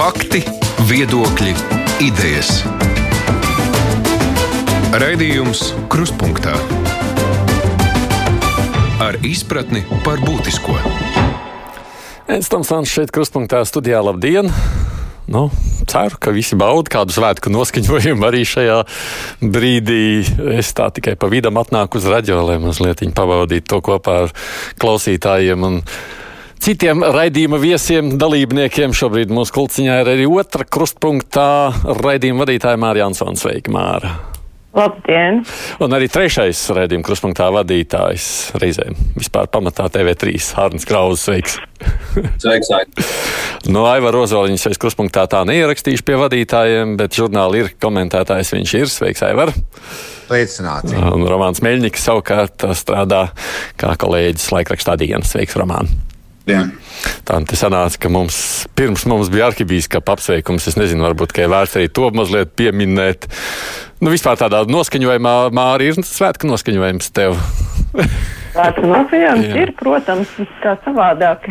Fakti, viedokļi, idejas. Raidījums Kruspunkta ar izpratni par būtisko. Tam stāstu šeit, Kruspunkta studijā. Labdien! Nu, ceru, ka visi bauda kādu svētku noskaņojumu arī šajā brīdī. Es tā tikai pa vidam atnāku uz raģio, lai mazliet pabaudītu to kopā ar klausītājiem. Un citiem raidījuma viesiem, dalībniekiem. Šobrīd mūsu kulciņā ir arī otra krustpunktā raidījuma vadītāja Mārija Ansons. Sveika, Māra! Labdien! Un arī trešais raidījuma krustpunktā vadītājs reizēm vispār pamatā TV3 Hārnis Krauzes. Sveiks! Sveiks, Aigi! No Aivara Rozoliņas es krustpunktā tā neierakstīšu pie vadītājiem, bet žurnāli ir komentētājs viņš ir. Sveiks, Aivar! Liecināti. Un Romāns Meļņiks savukārt strādā kā kolēģis laikrakstā dienas. Sveiks, Romāns! Dien. Tā te sanāca, ka mums pirms mums bija arhibīskapa apsveikums. Es nezinu, varbūt, ka ir vērts arī to mazliet pieminēt. Nu, vispār tādā noskaņojumā, Māri, ir svētku noskaņojums tev. Svētku noskaņojums ir, protams, kā savādāk.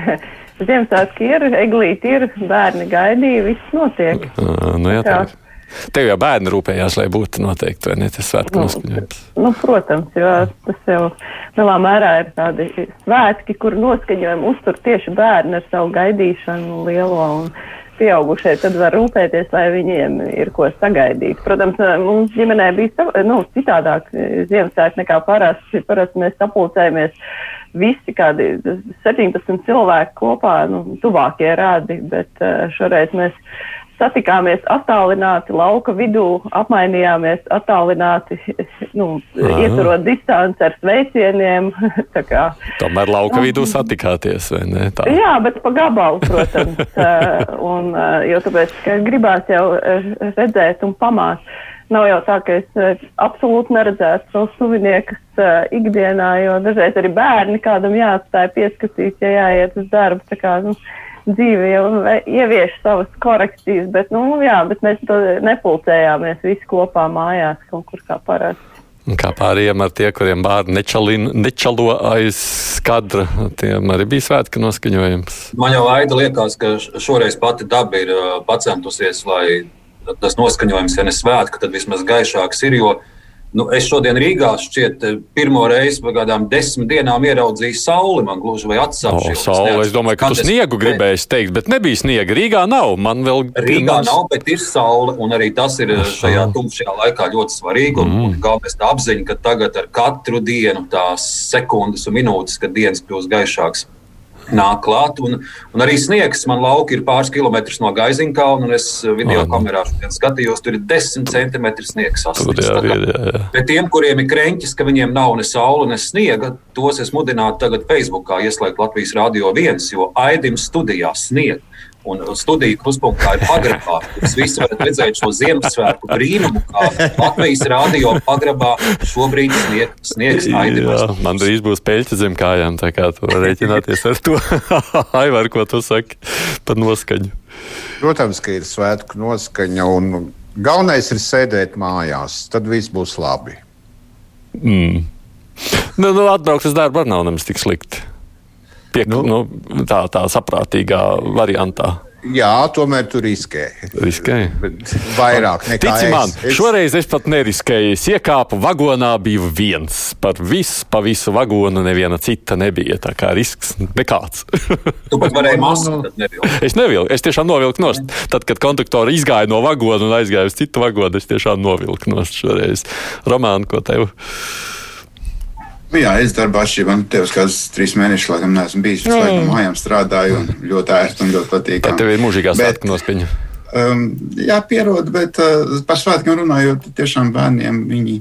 Ziemassvētki ir, eglīti ir, bērni gaidīja, viss notiek. Uh, nu, jā, tā. Tev jau bērni rūpējās, lai būtu noteikti, vai ne, tas svētku Nu, noskaņojums. Nu, protams, jo tas jau lielā mērā ir tādi svētki, kur noskaņojumu uztur tieši bērni ar savu gaidīšanu lielo un pieaugušie, tad var rūpēties, lai viņiem ir ko sagaidīt. Protams, mums ģimenē bija nu, citādāk Ziemassvētki nekā parasti. Parasti mēs sapulcējamies visi kādi 17 cilvēki kopā, nu, tuvākie rādi, bet eh, šoreiz mēs satikāmies attālināti lauka vidū, apmainījāmies attālināti, nu, Aha. ieturot distanci ar sveicieniem. Tomēr lauka vidū satikāties, vai ne? Tā. jā, bet pa gabalu, protams. un, jo tāpēc, ka gribās jau redzēt un pamāt. Nav jau tā, ka es absolūti neredzētu savus tuviniekus uh, ikdienā, jo dažreiz arī bērni kādam jāatstāja pieskatīt, ja jāiet uz darbu. Tā kā, nu, dzīve jau ievieš savas korekcijas, bet, nu, jā, bet mēs to nepulcējāmies visi kopā mājās kaut kur kā parasti. Un Kā pārējiem ar tie, kuriem bērni nečalin, nečalo aiz skadra, tiem arī bija svētku noskaņojums. Man jau Aida liekas, ka šoreiz pati daba ir pacentusies, lai tas noskaņojums, ja ne svētku, tad vismaz gaišāks ir. Jo, nu, es šodien Rīgā šķiet eh, pirmo reizi pēc kādām desmit dienām ieraudzīju sauli. Man gluži vai O, atsaucies. saule, es domāju, ka tu sniegu gribēji teikt, bet nebija sniega. Rīgā nav. Man vēl Rīgā pirms- nav, bet ir saule, un arī tas ir eh, šajā tumšajā laikā ļoti svarīgi. Un, mm. un galvenais tā apziņa, ka tagad ar katru dienu tās sekundes un minūtes, kad dienas kļūst gaišākas, nāk klāt. Un, un arī sniegs man lauka ir pāris kilometrus no Gaiziņkalna, un es eh, video O, nu. kamerā skatījos, tur ir desmit centimetri sniegs. Bet tiem, kuriem ir krēķis, ka viņiem nav ne saule, ne sniega, tos es mudinātu tagad Facebookā ieslēgt Latvijas Rādio 1, jo Aidim studijā snieg. Un studija kruspunktā ir pagrabā. Jūs visi varat redzēt šo Ziemassvētku brīnumu, kā Latvijas rādio pagrabā šobrīd snieg, sniegs Aidim. man drīz būs peļķa zem kājām, tā kā tu rēķināties ar to. Aivar, ko tu saki par noskaņu? Protams, ka ir svētku noskaņa, un galvenais ir sēdēt mājās. Tad viss būs labi. Mm. Nu, nu, atbraukt uz darbu arī nav nemaz tik slikti. Pie, nu, Nu. tā, tā saprātīgā variantā. Jā, tomēr tur riskē. Riskēji. Bet Vairāk nekā Tici es. man, es. šoreiz es pat neriskēju. Es iekāpu vagonā, bija viens. Par visu, pa visu vagonu neviena cita nebija. Tā kā risks nekāds. Tu pat varēji masku, tad nevilkt. es nevilku, es tiešām novilku nost. Tad, kad konduktori izgāja no vagona un aizgāja uz citu vagonu, es tiešām novilku nost šoreiz. Romāna, ko tev? Nu Jā, es darbā atšķirībā no tevis, kāds trīs mēnešus, laikam, neesmu bijis. Es laikam mājām strādāju un ļoti ērti un ļoti Tā patīkami. tev ir mūžīgā svētku noskaņa. Um, jā, pierod, bet uh, par svētkiem runājot, tiešām bērniem viņi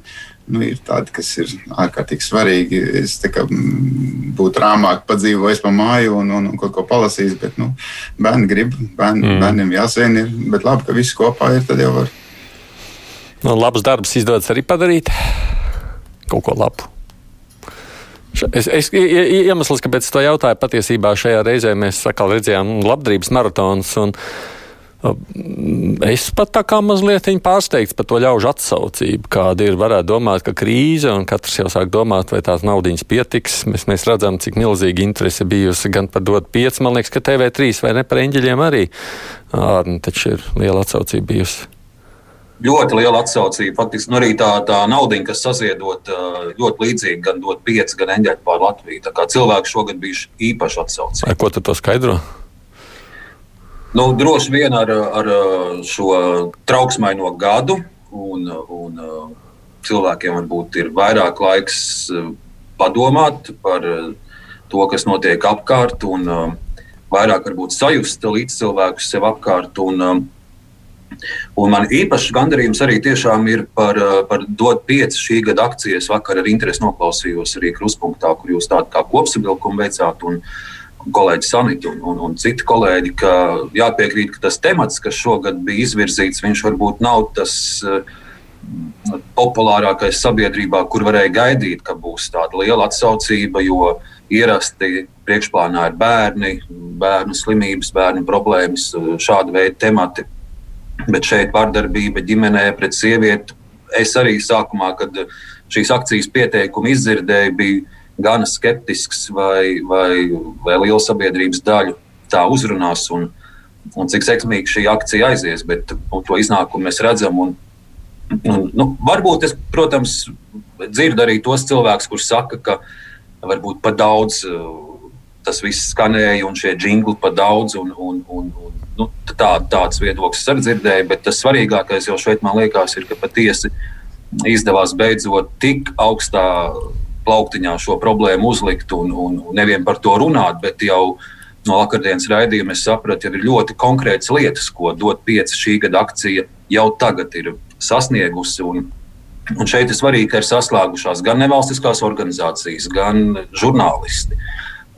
nu, ir tādi, kas ir ārkārtīgi svarīgi. Es tā kā mm, būtu rāmāk padzīvojis pa māju un, un, un kaut ko palasījis, bet nu, bērni grib, bērni, mm. bērniem jāsien ir, bet labi, ka visi kopā ir, tad jau var. Nu, labs darbs izdodas arī padarīt. Kaut ko labu. Es, es, iemesls, kāpēc to jautāju, patiesībā šajā reizē mēs atkal redzējām labdarības maratons. Un, Es pat tā kā mazliet pārsteigts par to ļaužu atsaucību, kāda ir. Varētu domāt, ka krīze un katrs jau sāk domāt, vai tās naudas pietiks. Mēs, mēs redzam, cik milzīga interese bijusi gan par dot 5, man liekas, ka TV3 vai ne par eņģeļiem arī. Ārni taču ir liela atsaucība bijusi. Ļoti liela atsaucība. Faktiski nu arī tā, tā nauda, kas saziedot, ļoti līdzīga gan dot 5, gan eņģeļu pār Latviju. Tā kā cilvēki šogad bijuši īpaši atsaucīgi. Ar ko tu to skaidro? Nu, droši vien ar, ar šo trauksmaino gadu, un, un cilvēkiem varbūt ir vairāk laiks padomāt par to, kas notiek apkārt, un vairāk varbūt sajust līdz cilvēkus sev apkārt. Un, Un man īpašs gandarījums arī ir par, par DOT 5 šī gada akcijas. Vakar ar interesi noklausījos arī kruspunktā, kur jūs tādu kā kopsavilkumu veicāt. Un, kolēģi Sanita un, un, un citi kolēģi, ka jāpiekrīt, ka tas temats, kas šogad bija izvirzīts, viņš varbūt nav tas uh, populārākais sabiedrībā, kur varēja gaidīt, ka būs tāda liela atsaucība, jo ierasti priekšplānā ir bērni, bērnu slimības, bērnu problēmas, šāda veida temati. Bet šeit vardarbība ģimenē pret sievieti. Es arī sākumā, kad šīs akcijas pieteikumu izdzirdēju, biju gana skeptisks, vai, vai, vai liela sabiedrības daļa tā uzrunās un, un cik sekmīgi šī akcija aizies. Bet nu, to iznākumu mēs redzam. Un, un, nu, varbūt es, protams, dzirdu arī tos cilvēkus, kuriem saka, ka varbūt par daudz uh, tas viss skanēja un šie jingli par daudz. Un, un, un, un, nu, tā, tāds viedoklis arī dzirdēju, bet tas svarīgākais jau šeit man liekas, ir, ka patiesi izdevās beidzot tik augstā plauktiņā šo problēmu uzlikt un, un, un nevien par to runāt, bet jau no vakardienas raidījuma es sapratu, ka ir ļoti konkrētas lietas, ko dot pieci šī gada akcija jau tagad ir sasniegusi. Un, un šeit ir svarīgi, ka ir saslēgušās gan nevalstiskās organizācijas, gan žurnālisti.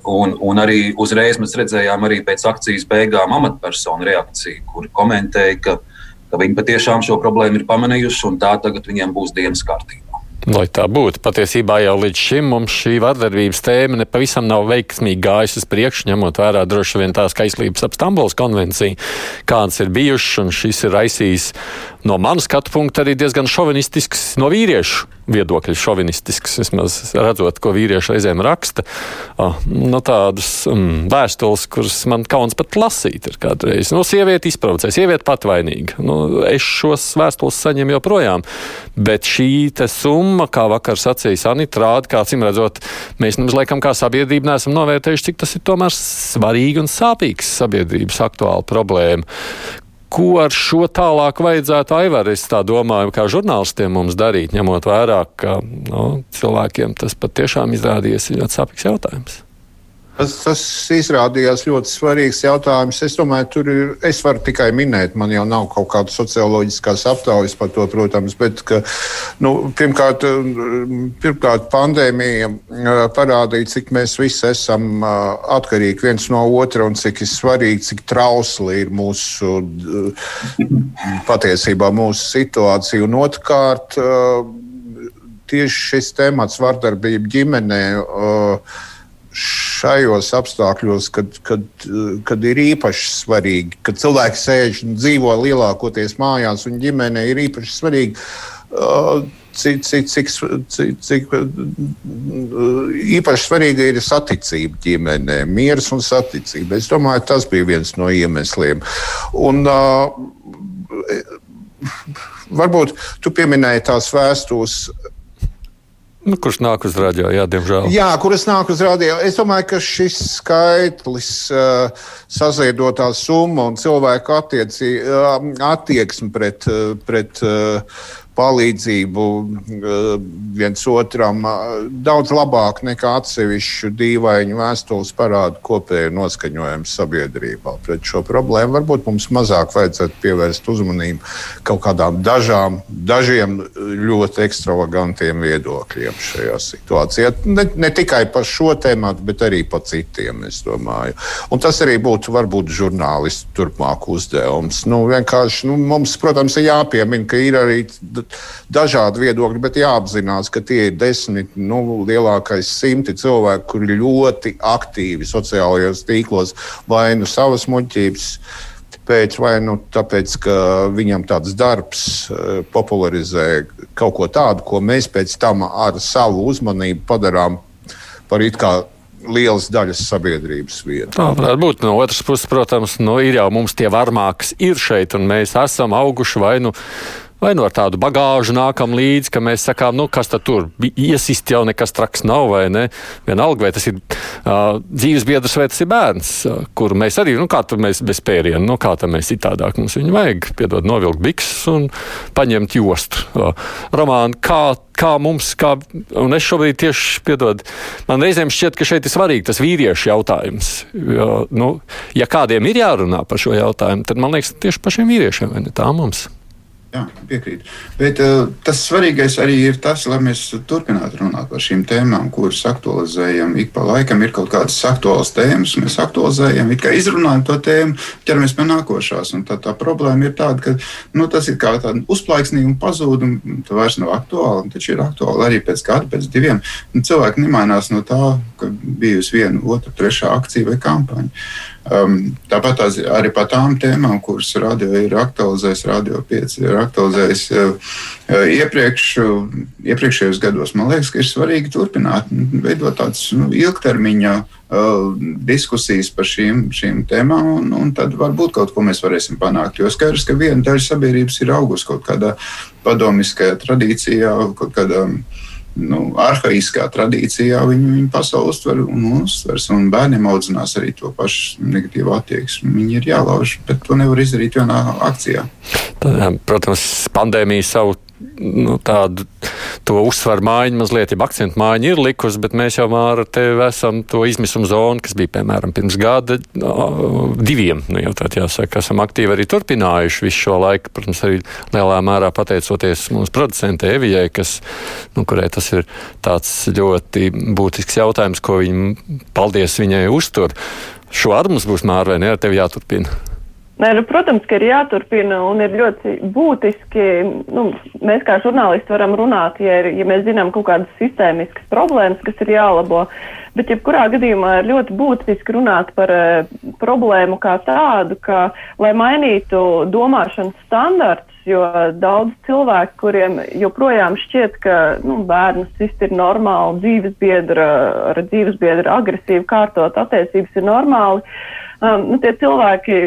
Un, un arī uzreiz mēs redzējām, arī pēc akcijas beigām, amatpersonu reakciju, kur komentēja, ka, ka viņi patiešām šo problēmu ir pamanījuši un tā tagad viņiem būs dienas kārtībā. Lai tā būtu, patiesībā jau līdz šim mums šī vardarbības tēma nepavisam nav veiksmīgi gājusi uz priekšu, ņemot vērā droši vien tās kaislības ap Stambuls konvenciju, kādas ir bijušas, un šis ir raisījis no manas skatu punkta arī diezgan šovinistisks no vīriešu viedokļa šovinistisks, vismaz redzot, ko vīrieši reizēm raksta. Oh, no tādas mm, vēstules, kuras man kauns pat lasīt, ir kādreiz. No sieviete izprovocē, sieviete pat vainīga. Nu, es šos vēstules saņemu joprojām, bet šī summa, kā vakar sacīja Sanita, rāda, kā acīm redzot, mēs nemaz laikam kā sabiedrība neesam novērtējuši, cik tas ir tomēr svarīgi un sāpīgs sabiedrības aktuāla problēma ko ar šo tālāk vajadzētu, Aivar, es tā domāju, kā žurnālistiem mums darīt, ņemot vērā, ka nu, cilvēkiem tas patiešām izrādījies ļoti sāpīgs jautājums. Tas, tas izrādījās ļoti svarīgs jautājums. Es domāju, tur ir. Es varu tikai minēt, man jau nav kaut kāda socioloģiskās aptaujas par to, protams, bet ka, nu, pirmkārt, pirmkārt, pandēmija parādīja, cik mēs visi esam atkarīgi viens no otra un cik ir svarīgi, cik trausli ir mūsu patiesībā mūsu situācija. Un otrkārt, tieši šis temats vardarbība ģimenē. Uh, šajos apstākļos, kad, kad, kad ir īpaši svarīgi, kad cilvēki sēž un dzīvo lielākoties mājās, un ģimene ir īpaši svarīga. Uh, cik, cik, cik, cik, cik īpaši svarīga ir saticība ģimenē, miers un saticība. Es domāju, tas bija viens no iemesliem. Un, uh, varbūt tu pieminēji tās vēstules Nu, kurš nāk uz rādio, jā, diemžēl. Jā, kuras nāk uz rādio. Es domāju, ka šis skaitlis, uh, saziedotā summa un cilvēku attieci, uh, attieksme pret, uh, pret palīdzību eh, viens otram eh, daudz labāk nekā atsevišķu dīvainu vēstules parāda kopēju noskaņojumu sabiedrībā. Pret šo problēmu varbūt mums mazāk vajadzētu pievērst uzmanību kaut kādām dažām, dažiem ļoti ekstravagantiem viedokļiem šajā situācijā. Ne, ne tikai par šo tēmu, bet arī par citiem, es domāju. Un tas arī būtu varbūt žurnālistu turpmāk uzdevums. Nu, vienkārši nu, mums, protams, ir jāpiemina, ka ir arī dažādi viedokļi, bet jāapzinās, ka tie ir desmit, nu, lielākais simti cilvēki, kuri ļoti aktīvi sociālajos tīklos vai nu savas muļķības Kāpēc? Vai nu tāpēc, ka viņam tāds darbs uh, popularizē kaut ko tādu, ko mēs pēc tam ar savu uzmanību padarām par it kā lielas daļas sabiedrības vietu. Tā varētu būt. No otras puses, protams, nu, ir jau mums tie varmāki ir šeit, un mēs esam auguši vai nu vai nu tādu bagāžu nākam līdzi, ka mēs sakām, nu, kas tad tur iesist jau nekas traks nav, vai ne? Vienalga, vai tas ir uh, dzīves biedrs vai tas ir bērns, uh, kur mēs arī, nu, kā tur mēs bez pēriena, nu, kā tam mēs citādāk mums viņu vajag, piedod, novilkt bikses un paņemt jostu. Uh, Romāni, kā kā mums, kā, un es šobrīd tieši piedod, man reizēm šķiet, ka šeit ir svarīgi tas vīriešu jautājums. Jo, nu, ja kādiem ir jārunā par šo jautājumu, tad man liekas, tieši pašiem vīriešiem, vai ne tā mums? Jā, piekrītu. Bet uh, tas svarīgais arī ir tas, lai mēs turpinātu runāt par šīm tēmām, kuras aktualizējam. Ik pa laikam ir kaut kādas aktuālas tēmas, mēs aktualizējam, it kā izrunājam to tēmu, ķeramies pie nākošās. Tā, tā problēma ir tāda, ka nu, tas ir kā tāda uzplaiksnīga un pazūd, un tā vairs nav aktuāla. Taču ir aktuāla arī pēc gada, pēc diviem. Cilvēki nemainās no tā, ka bijusi viena, otra, trešā akcija vai kampaņa. Um, tāpat tās, arī par tām tēmām, kuras radio ir aktualizējis, radio 5 ir aktualizējis uh, uh, iepriekš, uh, iepriekšējos gados. Man liekas, ka ir svarīgi turpināt, veidot tādas nu, ilgtermiņa uh, diskusijas par šīm, šīm tēmām, un, un tad varbūt kaut ko mēs varēsim panākt. Jo skaidrs, ka viena daļa sabiedrības ir augusi kaut kādā padomiskajā tradīcijā, kaut kādā. Um, nu, arhaiskā tradīcijā viņi, viņi pasauli uztver un uztvers. Un bērniem audzinās arī to pašu negatīvu attieksmi. Viņi ir jālauž, bet to nevar izdarīt vienā akcijā. Tā, protams, pandēmija savu nu, tādu uzsvaru mājiņu, mazliet jau akcentu mājiņu ir likusi, bet mēs jau ar tevi esam to izmisumu zonu, kas bija piemēram pirms gada diviem. Nu, jau tādā jāsaka, esam aktīvi arī turpinājuši visu šo laiku. Protams, arī lielā mērā pateicoties mūsu producentei Evijai, kas, nu, kurai tas ir tāds ļoti būtisks jautājums, ko viņa, paldies viņai, uztur. Šo ar mums būs mārā vai ne, ar tevi jāturpina. Nē, nu, protams, ka ir jāturpina un ir ļoti būtiski. Nu, mēs kā žurnālisti varam runāt, ja, ir, ja mēs zinām kaut kādas sistēmiskas problēmas, kas ir jālabo. Bet, jebkurā gadījumā, ir ļoti būtiski runāt par uh, problēmu kā tādu, ka, lai mainītu domāšanas standartus, jo daudz cilvēku, kuriem joprojām šķiet, ka nu, bērns viss ir normāli, dzīvesbiedra ar dzīvesbiedru agresīvu kārtot attiecības ir normāli. Um, nu, tie cilvēki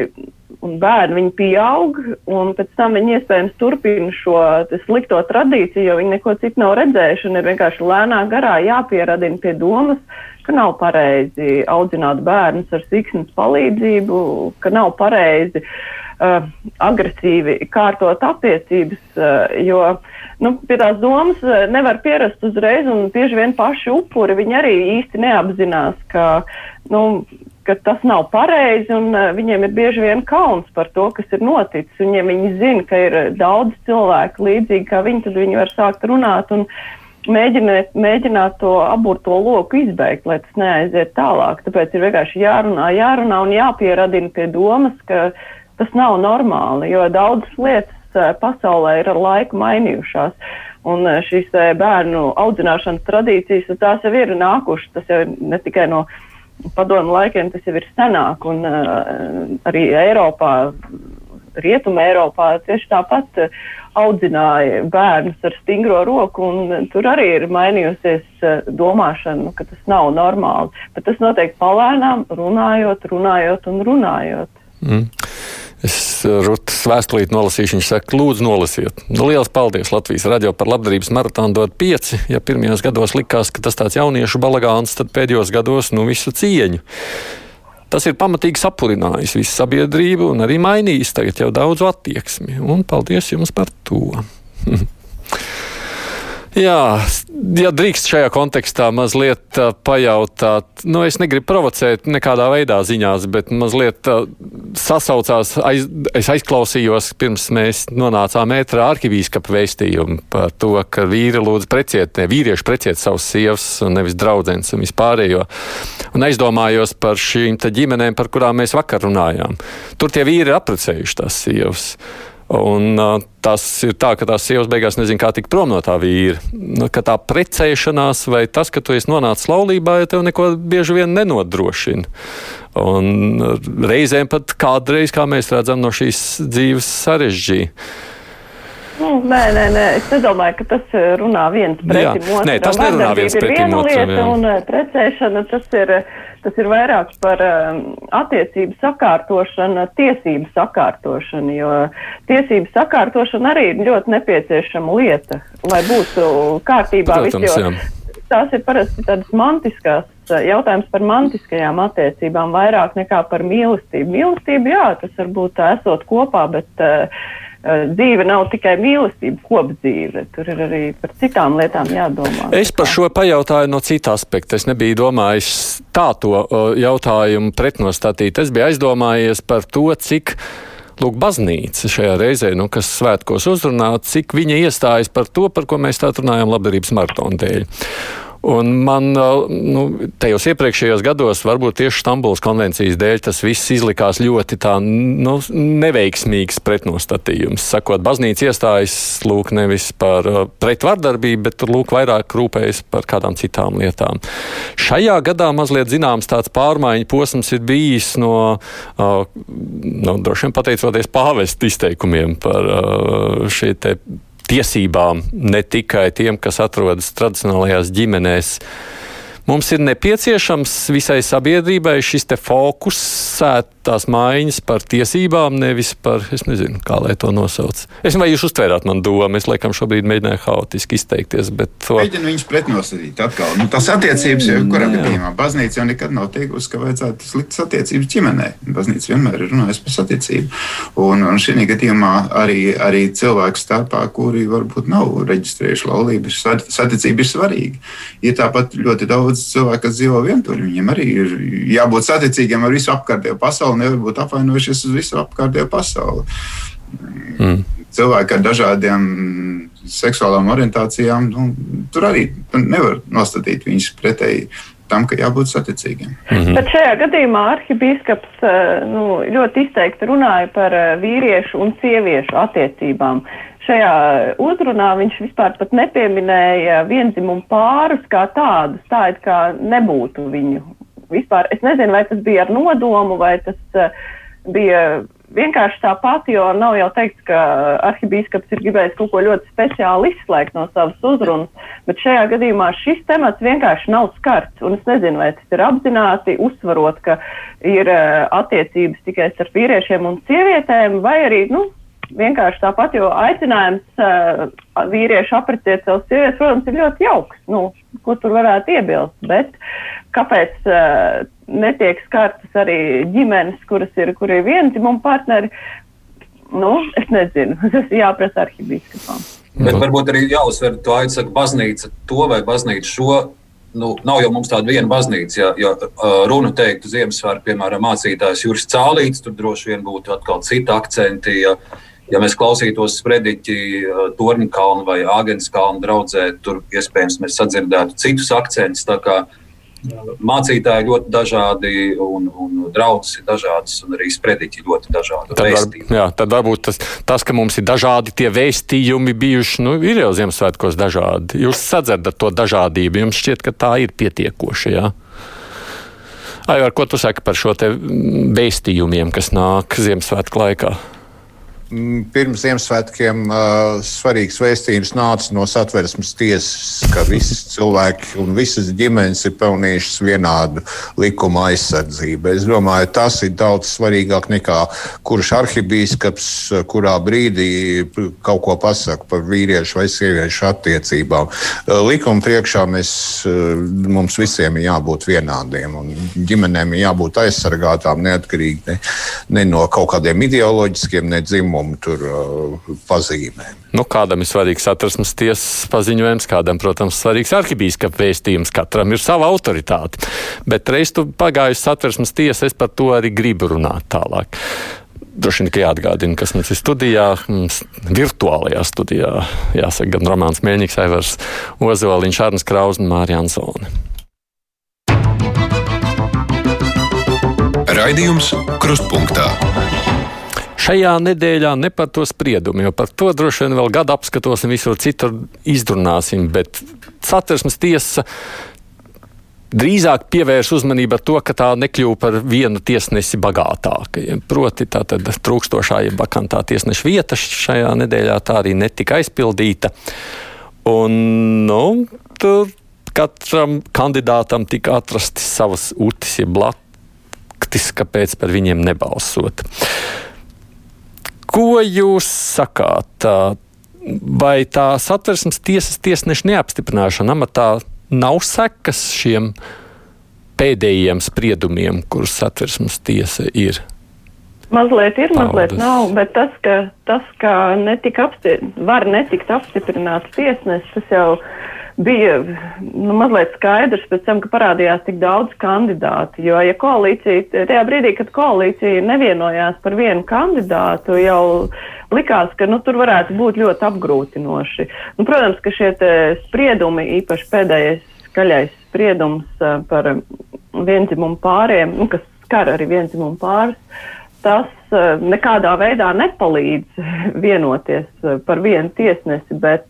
un bērni viņi pieaug, un pēc tam viņi iespējams turpina šo slikto tradīciju, jo viņi neko citu nav redzējuši, ir vienkārši lēnā garā jāpieradina pie domas, ka nav pareizi audzināt bērnus ar siksnas palīdzību, ka nav pareizi uh, agresīvi kārtot attiecības, uh, jo nu, pie tās domas uh, nevar pierast uzreiz, un bieži vien paši upuri viņi arī īsti neapzinās, ka nu, ka tas nav pareizi, un uh, viņiem ir bieži vien kauns par to, kas ir noticis. Un, ja viņi zina, ka ir daudz cilvēku līdzīgi kā viņi, tad viņi var sākt runāt un mēģināt, mēģināt to aburto loku izbeigt, lai tas neaiziet tālāk. Tāpēc ir vienkārši jārunā, jārunā un jāpieradina pie domas, ka tas nav normāli, jo daudzas lietas uh, pasaulē ir ar laiku mainījušās. Un šīs bērnu audzināšanas tradīcijas, tās jau ir nākušas, tas jau ir ne tikai no padomu laikiem tas jau ir senāk, un uh, arī Eiropā, Rietuma Eiropā tieši tāpat uh, audzināja bērnus ar stingro roku, un tur arī ir mainījusies uh, domāšana, ka tas nav normāli. Bet tas notiek palēnām, runājot, runājot un runājot. Mm. Es Rutas vēstulīti nolasīšu, viņš saka, lūdzu, nolasiet. Nu, liels paldies Latvijas radio par labdarības maratonu dot pieci. Ja pirmajos gados likās, ka tas tāds jauniešu balagāns, tad pēdējos gados nu visu cieņu. Tas ir pamatīgi sapurinājis visu sabiedrību un arī mainījis tagad jau daudzu attieksmi. Un paldies jums par to! Jā, ja drīkst šajā kontekstā mazliet uh, pajautāt, nu, es negribu provocēt nekādā veidā ziņās, bet mazliet uh, sasaucās, aiz, es aizklausījos, pirms mēs nonācām ētrā arhivīskapa vēstījumu par to, ka vīri lūdz preciet, ne vīrieši preciet savus sievas un nevis draudzenes un vispārējo. Un aizdomājos par šīm ģimenēm, par kurām mēs vakar runājām. Tur tie vīri ir apprecējuši tās sievas. Un, tas ir tā, ka tās sievas beigās nezina, kā tikt prom no tā vīra. Nu, ka tā precēšanās vai tas, ka tu esi nonācis laulībā, ja tev neko bieži vien nenodrošina. Un reizēm pat kādreiz, kā mēs redzam, no šīs dzīves sarežģīja. Nu, nē, nē, nē, es nedomāju, ka tas runā viens pretim otram. Nē, tas nerunā viens pretim otram. Lieta, un precēšana tas ir, tas ir vairāk par um, attiecību sakārtošanu, tiesību sakārtošanu, jo tiesību sakārtošana arī ir ļoti nepieciešama lieta, lai būtu kārtībā viss. Tās ir parasti tādas mantiskās jautājums par mantiskajām attiecībām vairāk nekā par mīlestību. Mīlestība, jā, tas varbūt esot kopā, bet uh, dzīve nav tikai mīlestība, kopdzīve. Tur ir arī par citām lietām jādomā. Es par šo pajautāju no cita aspekta. Es nebiju domājis tā to jautājumu pretnostatīt. Es biju aizdomājies par to, cik. Lūk, baznīca šajā reizē, nu, kas svētkos uzrunā, cik viņa iestājas par to, par ko mēs tā runājam labdarības maratona dēļ. Un man nu, tajos iepriekšējos gados, varbūt tieši Stambulas konvencijas dēļ, tas viss izlikās ļoti tā, nu, neveiksmīgs pretnostatījums. Sakot, baznīca iestājas lūk nevis par pretvardarbību, bet lūk vairāk rūpējas par kādām citām lietām. Šajā gadā mazliet zināms tāds pārmaiņu posms ir bijis no, nu, droši vien pateicoties pāvesta izteikumiem par šī te tiesībām ne tikai tiem, kas atrodas tradicionālajās ģimenēs. Mums ir nepieciešams visai sabiedrībai šis te fokusēt tās maiņas par tiesībām, nevis par, es nezinu, kā lai to nosauc. Es nezinu, vai jūs uztvērāt man domu, es laikam šobrīd mēģināju haotiski izteikties, bet to. Mēģinu viņus pretnostatīt atkal. Nu, tas attiecības jau kurā gadījumā. Baznīca jau nekad nav teikusi, ka vajadzētu sliktas attiecības ģimenē. Baznīca vienmēr ir runājusi par saticību. Un, un šī gadījumā arī, arī cilvēku starpā, kuri varbūt nav reģistrējuši laulības, saticība ir svarīga. Ir tāpat ļoti daudz cilvēku, kas dzīvo vientuļi. Viņiem arī ir jābūt saticīgiem ar visu apkārtējo pasauli pasauli nevar būt apvainojušies uz visu apkārtējo pasauli. Mm. Cilvēki ar dažādiem seksuālām orientācijām, nu, tur arī nevar nostatīt viņus pretēji tam, ka jābūt saticīgiem. Mm -hmm. Bet šajā gadījumā arhibīskaps eh, nu, ļoti izteikti runāja par eh, vīriešu un sieviešu attiecībām. Šajā uzrunā viņš vispār pat nepieminēja vienzimumu pārus kā tādus, tā it kā nebūtu viņu vispār, es nezinu, vai tas bija ar nodomu, vai tas uh, bija vienkārši tāpat, jo nav jau teikts, ka arhibīskaps ir gribējis kaut ko ļoti speciāli izslēgt no savas uzrunas, bet šajā gadījumā šis temats vienkārši nav skarts, un es nezinu, vai tas ir apzināti uzsvarot, ka ir uh, attiecības tikai starp vīriešiem un sievietēm, vai arī, nu, vienkārši tāpat, jo aicinājums uh, vīriešu aprecēt savus sievietes, protams, ir ļoti jauks. Nu, ko tur varētu iebilst? Bet kāpēc uh, netiek skartas arī ģimenes, kuras ir, kur ir vienzimuma partneri? Nu, es nezinu, tas ir jāprasa arhibīskapām. Bet varbūt arī jāuzsver to aizsaka baznīca to vai baznīca šo nu, nav jau mums tāda viena baznīca. Ja, ja uh, runu teiktu Ziemassvētku, piemēram, mācītājs Juris Cālīts, tur droši vien būtu atkal citi akcenti. Ja, ja mēs klausītos sprediķi uh, Torņkalnu vai Āgenskalnu draudzē, tur iespējams mēs sadzirdētu citus akcentus. Mācītāji ļoti dažādi, un, un draugs ir dažādas, un arī sprediķi ļoti dažādi. Tad, var, jā, tad varbūt tas, tas, ka mums ir dažādi tie vēstījumi bijuši, nu, ir jau Ziemassvētkos dažādi. Jūs sadzirdat to dažādību, jums šķiet, ka tā ir pietiekoša. Jā? Aivar, ko tu saki par šo te vēstījumiem, kas nāk Ziemassvētku laikā? Mm, pirms Ziemassvētkiem uh, svarīgs vēstījums nāca no satversmes tiesas, ka visi cilvēki un visas ģimenes ir pelnījušas vienādu likuma aizsardzību. Es domāju, tas ir daudz svarīgāk nekā kurš arhibīskaps kurā brīdī kaut ko pasaka par vīriešu vai sieviešu attiecībām. Uh, likuma priekšā mēs, uh, mums visiem ir jābūt vienādiem un ģimenēm ir jābūt aizsargātām neatkarīgi ne, ne no kaut kādiem ideoloģiskiem, ne dzimumu likumu tur, uh, pazīmēm. Nu, kādam ir svarīgs satversmes tiesas paziņojums, kādam, protams, svarīgs arhibīskapa vēstījums. Katram ir sava autoritāte. Bet reiz tu pagājusi satversmes tiesa, es par to arī gribu runāt tālāk. Droši vien, ka jāatgādina, kas mums ir studijā, mums virtuālajā studijā. Jāsaka, gan Romanis Mēņķis, Aivars Ozoliņš, Arnis Kraus un Mārija Ansone. Raidījums Krustpunktā. Šajā nedēļā ne par to spriedumu, jo par to droši vien vēl gadu apskatos un visur citur izrunāsim, bet satversmes tiesa drīzāk pievērš uzmanību to, ka tā nekļūst par vienu tiesnesi bagātākajiem. Proti, tā tad trūkstošā, ja vakantā tiesneša vieta šajā nedēļā tā arī netika aizpildīta. Un, nu, tur katram kandidātam tika atrastas savas utis, ja blaktis, kāpēc par viņiem nebalsot. Ko jūs sakāt? Vai tā satversmes tiesas tiesneša neapstiprināšana amatā nav sekas šiem pēdējiem spriedumiem, kurus satversmes tiesa ir? Mazliet ir, mazliet nav, bet tas, ka, tas, ka netika apsti var netikt apstiprināts tiesnesis, tas jau bija nu, mazliet skaidrs tam, ka parādījās tik daudz kandidātu. Jo, ja koalīcija, tajā brīdī, kad koalīcija nevienojās par vienu kandidātu, jau likās, ka nu, tur varētu būt ļoti apgrūtinoši. Nu, protams, ka šie spriedumi, īpaši pēdējais skaļais spriedums par vienzimumu pāriem, nu, kas skar arī vienzimumu pāris, tas nekādā veidā nepalīdz vienoties par vienu tiesnesi, bet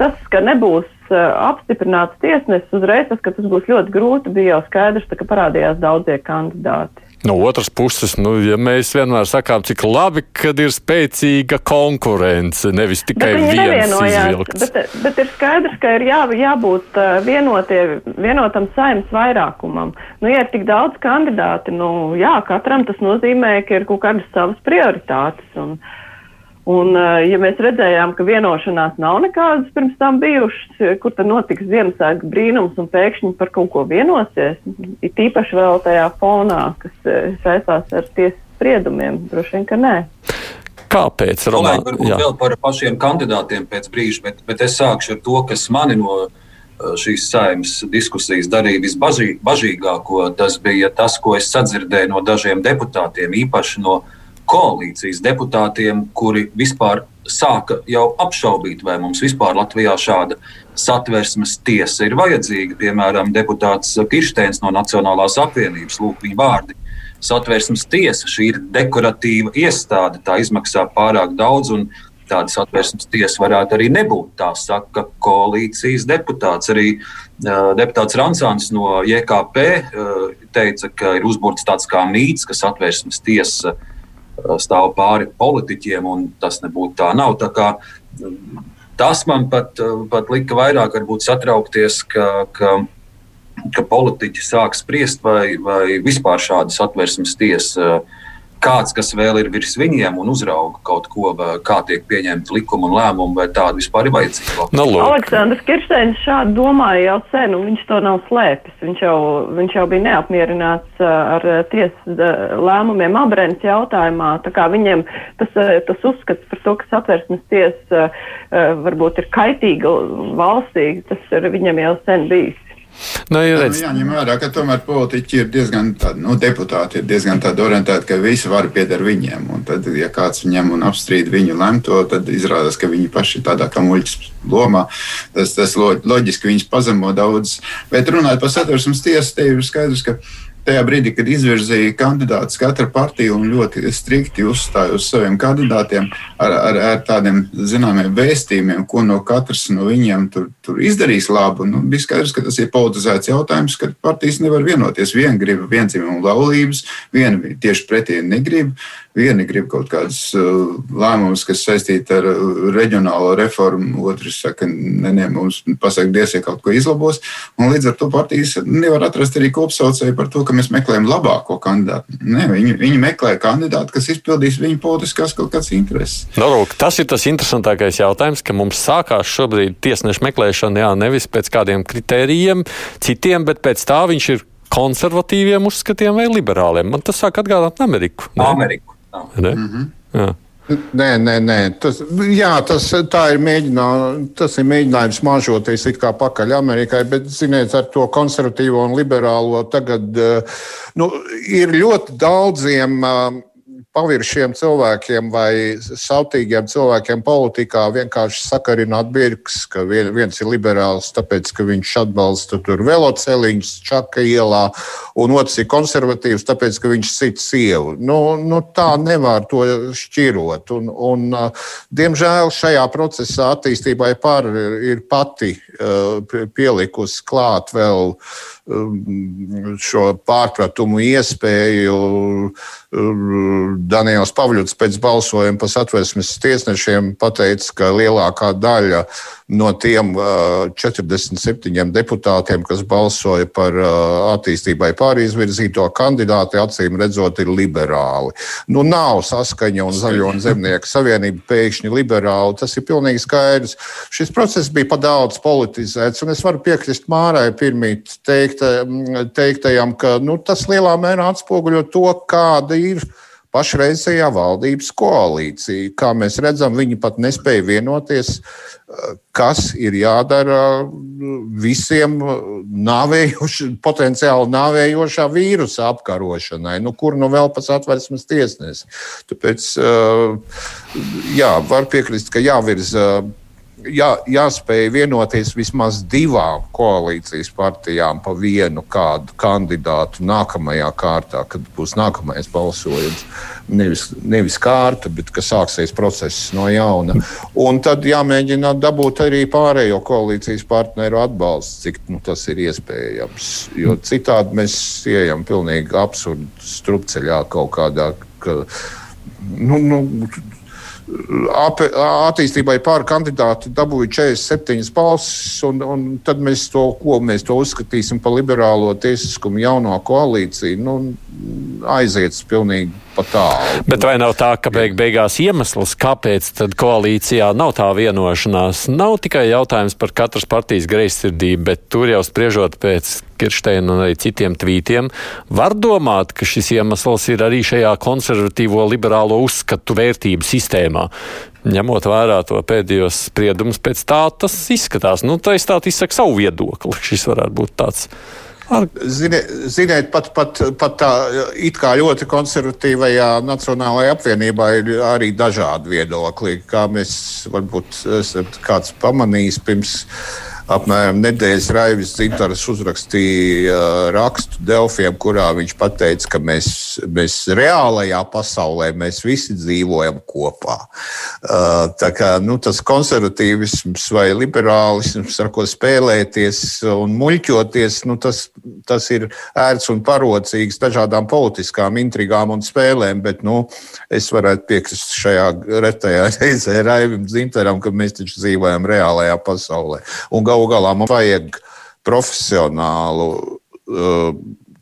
tas, ka nebūs apstiprināts tiesnesis, uzreiz tas, ka tas būs ļoti grūti, bija jau skaidrs, ka parādījās daudzie kandidāti. No otras puses, nu, ja mēs vienmēr sakām, cik labi, kad ir spēcīga konkurence, nevis tikai viens izvilkts. Bet, bet ir skaidrs, ka ir jā, jābūt vienotie, vienotam saimnes vairākumam. Nu, ja ir tik daudz kandidāti, nu, jā, katram tas nozīmē, ka ir kaut kādas savas prioritātes. Un, uh, Un, eh, ja mēs redzējām, ka vienošanās nav nekādas pirms tam bijušas, eh, kur tad notiks Ziemassvētku brīnums un pēkšņi par kaut ko vienosies, ir tīpaši vēl tajā fonā, kas eh, saistās ar tiesas spriedumiem, droši vien, ka nē. Kāpēc? Romā, varbūt jā. vēl par pašiem kandidātiem pēc brīža, bet, bet es sākšu ar to, kas mani no šīs saimnes diskusijas darīja visbažīgāko. Tas bija tas, ko es sadzirdēju no dažiem deputātiem, īpaši no uh, koalīcijas deputātiem, kuri vispār sāka jau apšaubīt, vai mums vispār Latvijā šāda satversmes tiesa ir vajadzīga. Piemēram, deputāts Kirsteins no Nacionālās apvienības, lūk, viņa vārdi. Satversmes tiesa šī ir dekoratīva iestāde, tā izmaksā pārāk daudz, un tāda satversmes tiesa varētu arī nebūt. Tā saka koalīcijas deputāts. Arī uh, deputāts Rancāns no JKP uh, teica, ka ir uzbūrts tāds kā mīts, ka satversmes tiesa uh, stāv pāri politiķiem, un tas nebūtu tā nav. Tā kā, tas man pat, pat lika vairāk satraukties, ka, ka, ka politiķi sāk spriest, vai, vai vispār šādas atversmes tiesas kāds, kas vēl ir virs viņiem un uzrauga kaut ko, kā tiek pieņemti likumi un lēmumi, vai tādi vispār ir vajadzīgi. No, nu, Aleksandrs Kirsteins šādi domāja jau sen, un viņš to nav slēpis. Viņš jau, viņš jau bija neapmierināts ar tiesas lēmumiem abrēnas jautājumā. Tā kā viņiem tas, tas uzskats par to, ka satversmes tiesa varbūt ir kaitīga valstī, tas ir viņam jau sen bijis. Nu, ja redz... Jā, jāņem vērā, ka tomēr politiķi ir diezgan tādi, nu, deputāti ir diezgan tādi orientēti, ka visi var pieder viņiem. Un tad, ja kāds ņem un apstrīd viņu lemto, tad izrādās, ka viņi paši ir tādā kā muļķis lomā. Tas, tas loģiski viņus pazemo daudz. Bet runājot par satversmes tiesu, te ir skaidrs, ka tajā brīdī, kad izvirzīja kandidātus katra partija un ļoti strikti uzstāja uz saviem kandidātiem ar, ar, ar tādiem zināmiem vēstījumiem, ko no katras no viņiem tur, tur izdarīs labu, nu, bija skaidrs, ka tas ir politizēts jautājums, ka partijas nevar vienoties. Viena grib vienzimumu laulības, viena tieši pretī negrib. Vieni grib kaut kādus uh, lēmumus, kas saistīti ar uh, reģionālo reformu, otrs saka, nē, nē, mums pasaka, diez, ja kaut ko izlabos. Un līdz ar to partijas nevar atrast arī kopsaucēju par to, ka mēs meklējam labāko kandidātu. Nē, viņi, viņi meklē kandidātu, kas izpildīs viņu politiskās kaut kādas intereses. No, nu, lūk, tas ir tas interesantākais jautājums, ka mums sākās šobrīd tiesneša meklēšana, jā, nevis pēc kādiem kritērijiem, citiem, bet pēc tā viņš ir konservatīviem uzskatiem vai liberāliem. Man tas sāk atgādāt Ameriku. Ne? Ameriku. Mm -hmm. Jā. Nē, nē, nē. Tas, jā, tas, ir tas ir mēģinājums māžoties it kā pakaļ Amerikai, bet, ziniet, ar to konservatīvo un liberālo tagad nu, ir ļoti daudziem paviršiem cilvēkiem vai sautīgiem cilvēkiem politikā vienkārši sakarināt birks, ka viens ir liberāls, tāpēc, ka viņš atbalsta tur veloceliņus Čaka ielā, un otrs ir konservatīvs, tāpēc, ka viņš sit sievu. Nu, nu, tā nevar to šķirot. Un, un, diemžēl šajā procesā attīstībai par ir pati pielikusi klāt vēl šo pārpratumu iespēju Daniels Pavļuts pēc balsojuma par satversmes tiesnešiem pateica, ka lielākā daļa no tiem 47 deputātiem, kas balsoja par attīstībai pārizvirzīto kandidātu, acīm redzot, ir liberāli. Nu, nav saskaņa un Zaļo un Zemnieku savienība pēkšņi liberāli. Tas ir pilnīgi skaidrs. Šis process bija pa daudz politizēts, un es varu piekrist Mārai pirmīt teikt, teiktajam, ka nu, tas lielā mērā atspoguļo to, kāda ir pašreizējā valdības koalīcija. Kā mēs redzam, viņi pat nespēja vienoties, kas ir jādara visiem nāvējuši, potenciāli nāvējošā vīrusa apkarošanai. Nu, kur nu vēl pats atversmes tiesnesis? Tāpēc, jā, var piekrist, ka jāvirza jā, jāspēj vienoties vismaz divām koalīcijas partijām pa vienu kādu kandidātu nākamajā kārtā, kad būs nākamais balsojums. Nevis, nevis kārta, bet ka sāksies process no jauna. Un tad jāmēģina dabūt arī pārējo koalīcijas partneru atbalstu, cik nu, tas ir iespējams. Jo citādi mēs ejam pilnīgi absurdu strupceļā kaut kādā. Ka, nu, nu, attīstībai pāri kandidāti dabūja 47 balsis, un, un tad mēs to, ko mēs to uzskatīsim par liberālo tiesiskumu jauno koalīciju, nu, aiziet pilnīgi pa tālu. Bet vai nav tā, ka beig beigās iemesls, kāpēc tad koalīcijā nav tā vienošanās, nav tikai jautājums par katras partijas greizsirdību, bet tur jau spriežot pēc Kirsteina un arī citiem tvītiem, var domāt, ka šis iemesls ir arī šajā konservatīvo liberālo uzskatu vērtību sistēmā. Ņemot vērā to pēdējos spriedumus, pēc tā tas izskatās. Nu, tā izstāt izsaka savu viedokli. Šis varētu būt tāds Ar... Ziniet, ziniet, pat, pat, pat tā it kā ļoti konservatīvajā Nacionālajā apvienībā ir arī dažādi viedokļi. Kā mēs varbūt esat kāds pamanījis pirms apmēram nedēļas Raivis Zintaras uzrakstīja rakstu Delfiem, kurā viņš pateica, ka mēs, mēs reālajā pasaulē mēs visi dzīvojam kopā. Tā kā nu, tas konservatīvisms vai liberālisms, ar ko spēlēties un muļķoties, nu, tas, tas ir ērts un parocīgs dažādām politiskām intrigām un spēlēm, bet nu, es varētu piekrist šajā retajā reizē Raivim Zintaram, ka mēs taču dzīvojam reālajā pasaulē. Un galu galā mums vajag profesionālu, uh,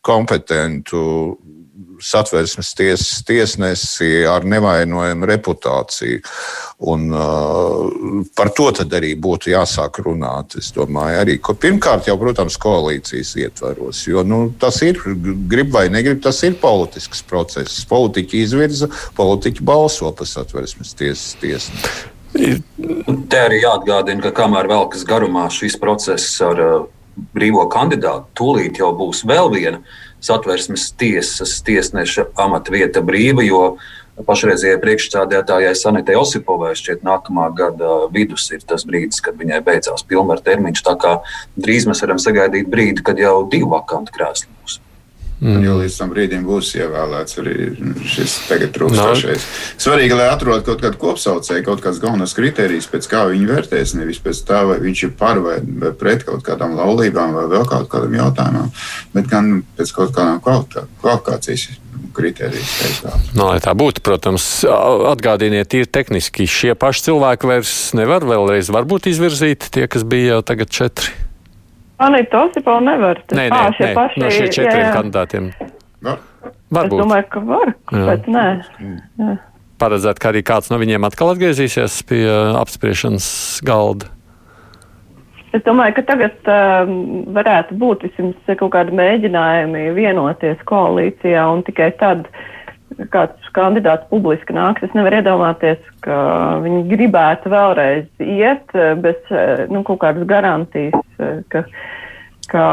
kompetentu satversmes tiesas tiesnesi ar nevainojumu reputāciju. Un, uh, par to arī būtu jāsāk runāt. Es domāju, arī pirmkārt, jau, protams, koalīcijas ietvaros. Jo nu, tas ir, grib vai negrib, tas ir politisks process. Politiķi izvirza, politiķi balso par satversmes tiesas tiesnesi. Te arī jāatgādina, ka kamēr velkas garumā šis process ar uh, brīvo kandidātu, tūlīt jau būs vēl viena satversmes tiesas tiesneša amata vieta brīva, jo pašreizējai priekšstādētājai Sanitei Osipovai šķiet nākamā gada vidus ir tas brīdis, kad viņai beidzās pilnvaru termiņš. Tā kā drīz mēs varam sagaidīt brīdi, kad jau divu vakantu krēslu. Mm. Jo līdz tam brīdim būs ievēlēts arī šis tagad trūkstošais. No. Svarīgi, lai atrodu kaut kādu kopsaucēju, kaut kāds galvenais kriterijs, pēc kā viņi vērtēs, nevis pēc tā, vai viņš ir par vai pret kaut kādām laulībām vai vēl kaut kādam jautājumam, bet gan pēc kaut kādām kvalifikācijas kritērijas. No, lai tā būtu, protams, atgādiniet, ir tehniski šie paši cilvēki vairs nevar vēlreiz varbūt izvirzīt tie, kas bija jau tagad četri. Anita Osipova nevar. Nē, nē, nē, paši, no šiem četriem jā, jā. kandidātiem. Var. Varbūt. Es domāju, ka var, bet nē. Jā. Paredzēt, ka arī kāds no viņiem atkal atgriezīsies pie apspriešanas galda. Es domāju, ka tagad um, varētu būt vismaz kaut kādi mēģinājumi vienoties koalīcijā un tikai tad uh, kāds kandidāts publiski nāks, es nevaru iedomāties, ka viņi gribētu vēlreiz iet bez nu, kaut kādas garantijas, ka, ka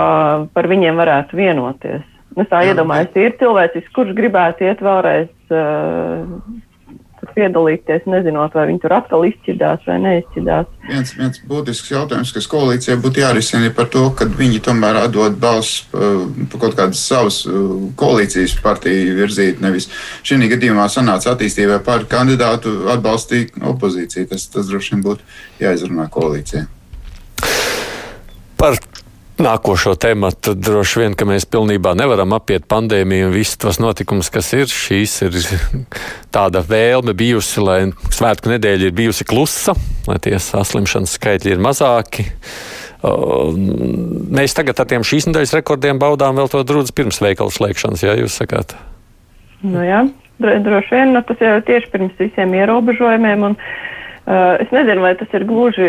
par viņiem varētu vienoties. Es tā iedomājos, ir cilvēks, kurš gribētu iet vēlreiz uh, piedalīties, nezinot, vai viņi tur atkal izšķidās vai neizšķidās. Viens, viens būtisks jautājums, kas koalīcijai būtu jārisina, ir par to, ka viņi tomēr atdod balss uh, par kaut kādas savas uh, koalīcijas partiju virzīt. Nevis šī gadījumā sanāca attīstībai par kandidātu atbalstīt opozīciju. Tas, tas droši vien būtu jāizrunā koalīcijai. Par nākošo tematu. Droši vien, ka mēs pilnībā nevaram apiet pandēmiju un visus tos notikumus, kas ir. Šīs ir tāda vēlme bijusi, lai svētku nedēļa ir bijusi klusa, lai tie saslimšanas skaitļi ir mazāki. Mēs tagad ar tiem šīs nedēļas rekordiem baudām vēl to drudzi pirms veikala slēgšanas, ja jūs sakāt. Nu jā, droši vien nu, tas jau tieši pirms visiem ierobežojumiem. Un, es nezinu, vai tas ir gluži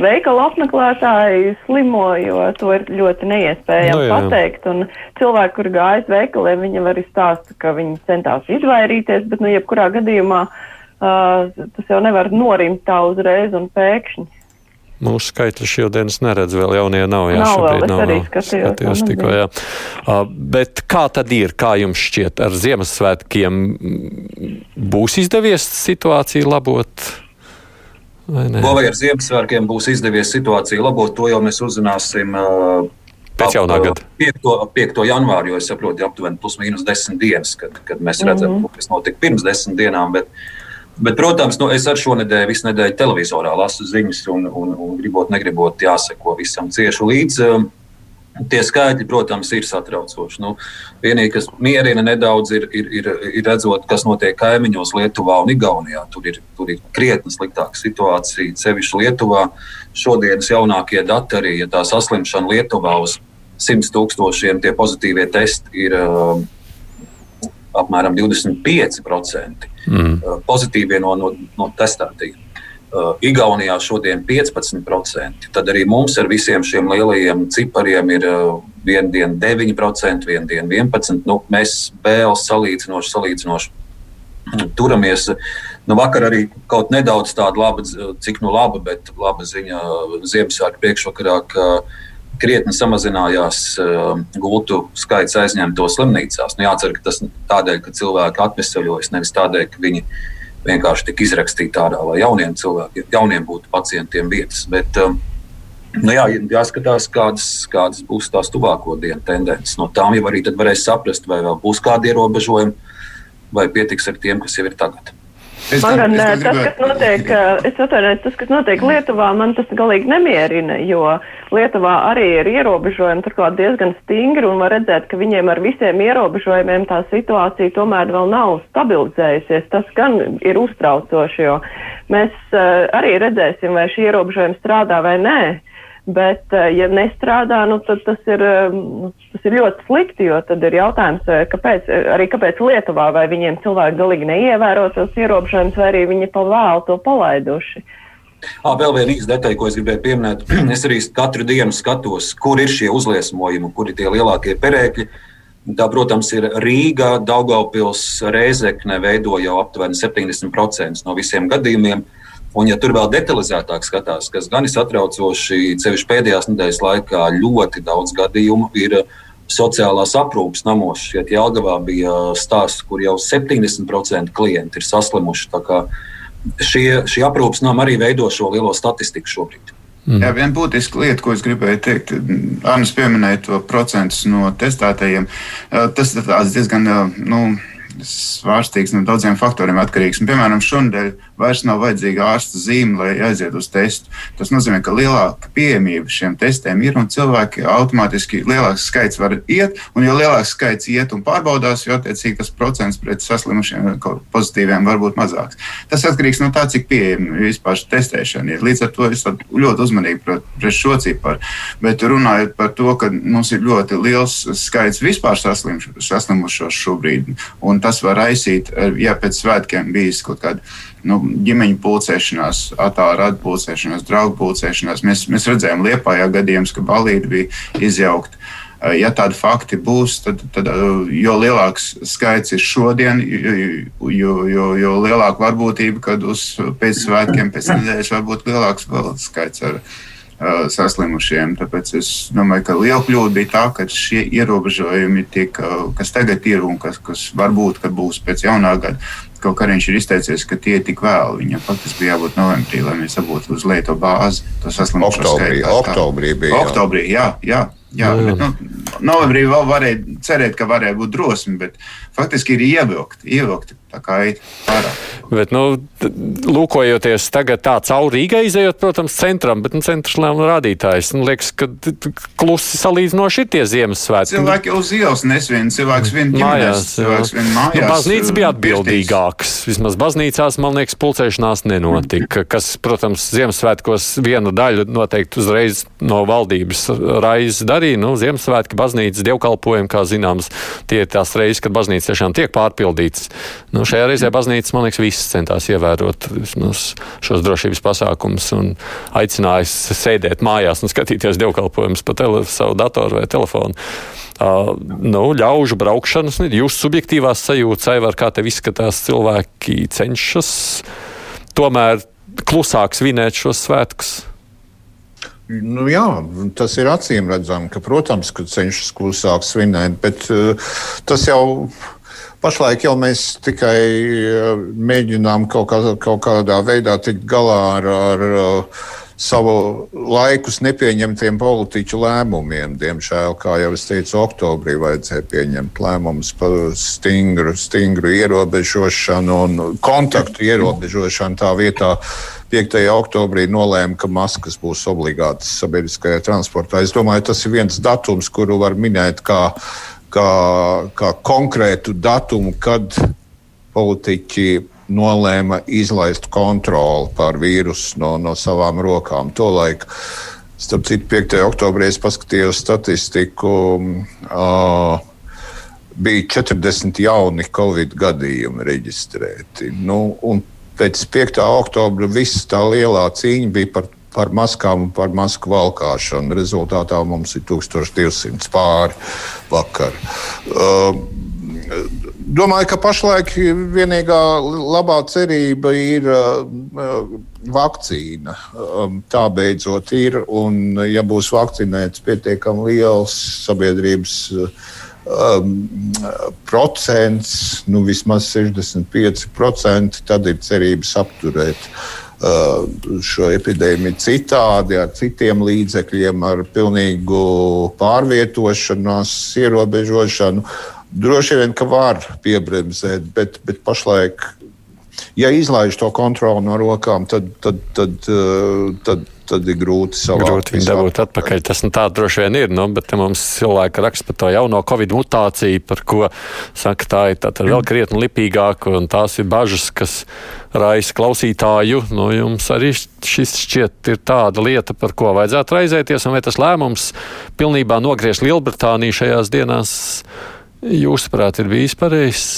veikala apmeklētāji slimo, jo to ir ļoti neiespējami no, nu jā. pateikt. Un cilvēki, kur gājas veikaliem, viņam arī stāsta, ka viņi centās izvairīties, bet, nu, jebkurā gadījumā uh, tas jau nevar norimt tā uzreiz un pēkšņi. Mūsu skaitļu šodienas neredz vēl jaunie nav. Jā, nav šobrīd vēl, nav. Arī skatījos, skatījos tikko, jā. Uh, bet kā tad ir, kā jums šķiet, ar Ziemassvētkiem būs izdevies situāciju labot? Ko vai ar Ziemassvētkiem būs izdevies situāciju labot, to jau mēs uzzināsim. Pēc jaunā gada. 5. 5. janvāra, jo es saprotu, aptuveni plus mīnus 10 dienas, kad, kad mēs redzam, mm -hmm. kas notika pirms 10 dienām. Bet, bet, protams, nu, es ar šo nedēļu, visu nedēļu televizorā lasu ziņas un, un, un gribot, negribot, jāseko visam cieši līdzi. Tie skaitļi, protams, ir satraucoši. Nu, vienīgi, kas mierina nedaudz, ir, ir, ir, ir redzot, kas notiek kaimiņos Lietuvā un Igaunijā. Tur ir, tur ir krietni sliktāka situācija, sevišķi Lietuvā. Šodienas jaunākie dati arī, ja tā saslimšana Lietuvā uz 100 tūkstošiem, tie pozitīvie testi ir uh, apmēram 25% mm. uh, pozitīvie no, no, no testētiem. Uh, Igaunijā šodien 15%. Tad arī mums ar visiem šiem lielajiem cipariem ir viena diena 9%, viena diena 11%. Nu, mēs vēl salīdzinoši, salīdzinoši mm, turamies. Nu, vakar arī kaut nedaudz tāda laba, cik nu laba, bet laba ziņa Ziemassvētku priekšvakarā, ka krietni samazinājās uh, gultu skaits aizņemto slimnīcās. Nu, jācer, ka tas tādēļ, ka cilvēki atvesaļojas, nevis tādēļ, ka viņi viņi vienkārši tika izrakstīta ārā, lai jauniem cilvēkiem, jauniem būtu pacientiem vietas. Bet, um, Nu jā, jāskatās, kādas, kādas būs tās tuvāko dienu tendences. No tām jau arī varēs saprast, vai vēl būs kādi ierobežojumi, vai pietiks ar tiem, kas jau ir tagad. Es man gan tas, kas notiek, es atvainojos, tas, kas notiek Lietuvā, man tas galīgi nemierina, jo Lietuvā arī ir ierobežojumi, turklāt diezgan stingri, un var redzēt, ka viņiem ar visiem ierobežojumiem tā situācija tomēr vēl nav stabilizējusies. Tas gan ir uztraucoši, jo mēs arī redzēsim, vai šie ierobežojumi strādā vai nē. Bet, eh, ja nestrādā, nu, tad tas ir, eh, tas ir ļoti slikti, jo tad ir jautājums, eh, kāpēc, arī kāpēc Lietuvā, vai viņiem cilvēki galīgi neievēro tos ierobežojumus, vai arī viņi pa vēlu to palaiduši. À, vēl viena īsta detaļa, ko es gribēju pieminēt. Es arī katru dienu skatos, kur ir šie uzliesmojumi, kur ir tie lielākie perēkļi. Tā, protams, ir Rīga, Daugaupils, Reizekne veido jau aptuveni 70% no visiem gadījumiem. Uh, Un, ja tur vēl detalizētāk skatās, kas gan ir satraucoši, ceļš pēdējās nedēļas laikā ļoti daudz gadījumu ir sociālās aprūpes namos. Šeit Jālgavā bija stāsts, kur jau 70% klienti ir saslimuši. Šie, šie aprūpes nami arī veido šo lielo statistiku šobrīd. Mm. Jā, viena būtiska lieta, ko es gribēju teikt, Arnēs pieminēja to procentus no testētajiem. Tas ir diezgan. Nu, svārstīgs no daudziem faktoriem atkarīgs. Un, piemēram, šonadēļ vairs nav vajadzīga ārsta zīme, lai aiziet uz testu. Tas nozīmē, ka lielāka pieejamība šiem testiem ir un cilvēki automātiski lielāks skaits var iet, un jo lielāks skaits iet un pārbaudās, jo attiecīgi tas procents pret saslimušiem pozitīviem var būt mazāks. Tas atkarīgs no tā, cik pieejama vispār testēšana ir. Līdz ar to es ļoti uzmanīgi pret šo ciparu. Bet runājot par to, ka mums ir ļoti liels skaits vispār saslimušos šobrīd, un tas var raisīt, ja pēc svētkiem bijis kaut kāda nu, ģimeņu pulcēšanās, attāra atpulcēšanās, draugu pulcēšanās. Mēs, mēs redzējām Liepājā gadījumus, ka balīti bija izjaukti. Ja tādi fakti būs, tad, tad jo lielāks skaits ir šodien, jo, jo, jo lielāka varbūtība, kad uz pēc svētkiem, pēc nedēļas var būt lielāks skaits ar, uh, saslimušiem. Tāpēc es domāju, ka liela kļūda bija tā, ka šie ierobežojumi, tiek, kas tagad ir un kas, kas varbūt būs pēc jaunā gada, kaut kā viņš ir izteicies, ka tie ir tik vēlu. Viņam faktiski bija jābūt novembrī, lai mēs dabūtu uz leju to bāzi. To saslimušo oktobrī, skaitu. Oktobrī bija. Oktobrī, jā, jā. Jā, jā. Bet, nu, novembrī vēl varēja cerēt, ka varēja būt drosmi, bet faktiski ir ievilkti, ievilkti tā kā ir pārāk. Bet, nu, lūkojoties tagad tā cauri Rīgai, izējot, protams, centram, bet nu, centrs lēma rādītājs. Nu, liekas, ka klusi salīdzinoši ir tie Ziemassvētki. Cilvēki uz ielas nesvien, cilvēks vien ģimenes, cilvēks vien mājās. Nu, baznīca bija atbildīgāks. Vismaz baznīcās, man liekas, pulcēšanās nenotika, kas, protams, Ziemassvētkos viena daļa noteikti uzreiz no valdības raizes darīja. Nu, Ziemassvētki, baznīcas, dievkalpojumi, kā zināms, tie ir tās reizes, kad baznīca tiešām tiek pārpildītas. Nu, šajā reizē baznīcas, man liekas, viss centās ievērot vismaz, šos drošības pasākumus un aicinājis sēdēt mājās un skatīties dievkalpojumus pa tele, savu datoru vai telefonu. Uh, nu, ļaužu braukšanas, jūsu subjektīvās sajūtas, Aivar, kā tev izskatās, cilvēki cenšas tomēr klusāk svinēt šos svētkus? Nu, jā, tas ir acīm redzami, ka, protams, ka cenšas klusāk svinēt, bet uh, tas jau Pašlaik jau mēs tikai eh, mēģinām kaut, kā, kaut kādā veidā tikt galā ar, ar eh, savu laikus nepieņemtiem politiķu lēmumiem. Diemžēl, kā jau es teicu, oktobrī vajadzēja pieņemt lēmumus par stingru, stingru ierobežošanu un kontaktu ierobežošanu tā vietā. 5. oktobrī nolēma, ka maskas būs obligātas sabiedriskajā transportā. Es domāju, tas ir viens datums, kuru var minēt kā kā, kā konkrētu datumu, kad politiķi nolēma izlaist kontroli pār vīrusu no, no savām rokām. Tolaik, starp citu, 5. oktobrī es paskatījos statistiku. Uh, bija 40 jauni covid gadījumi reģistrēti. Nu, pēc 5. oktobra viss tā lielā cīņa bija par par maskām un par masku valkāšanu. Rezultātā mums ir 1200 pāri vakar. Uh, Domāju, ka pašlaik vienīgā labā cerība ir uh, vakcīna. Um, tā beidzot ir. Un, ja būs vakcinēts pietiekami liels sabiedrības um, procents, nu vismaz 65%, tad ir cerības apturēt uh, šo epidēmiju citādi, ar citiem līdzekļiem, ar pilnīgu pārvietošanās, ierobežošanu. Droši vien, ka var piebremzēt, bet, bet pašlaik, ja izlaiž to kontroli no rokām, tad, tad, tad, uh, tad, tad ir grūti savākt. Grūti viņu dabūt atpakaļ. Tas nu, tā droši vien ir. Nu, bet mums cilvēki raksta par to jauno covid mutāciju, par ko saka, tā ir tā, tā vēl krietni lipīgāka. Tās ir bažas, kas raisa klausītāju. Nu, jums arī šis šķiet ir tāda lieta, par ko vajadzētu raizēties. Un vai tas lēmums pilnībā nogriezt Lielbritāniju šajās dienās, jūsuprāt, ir bijis pareizs?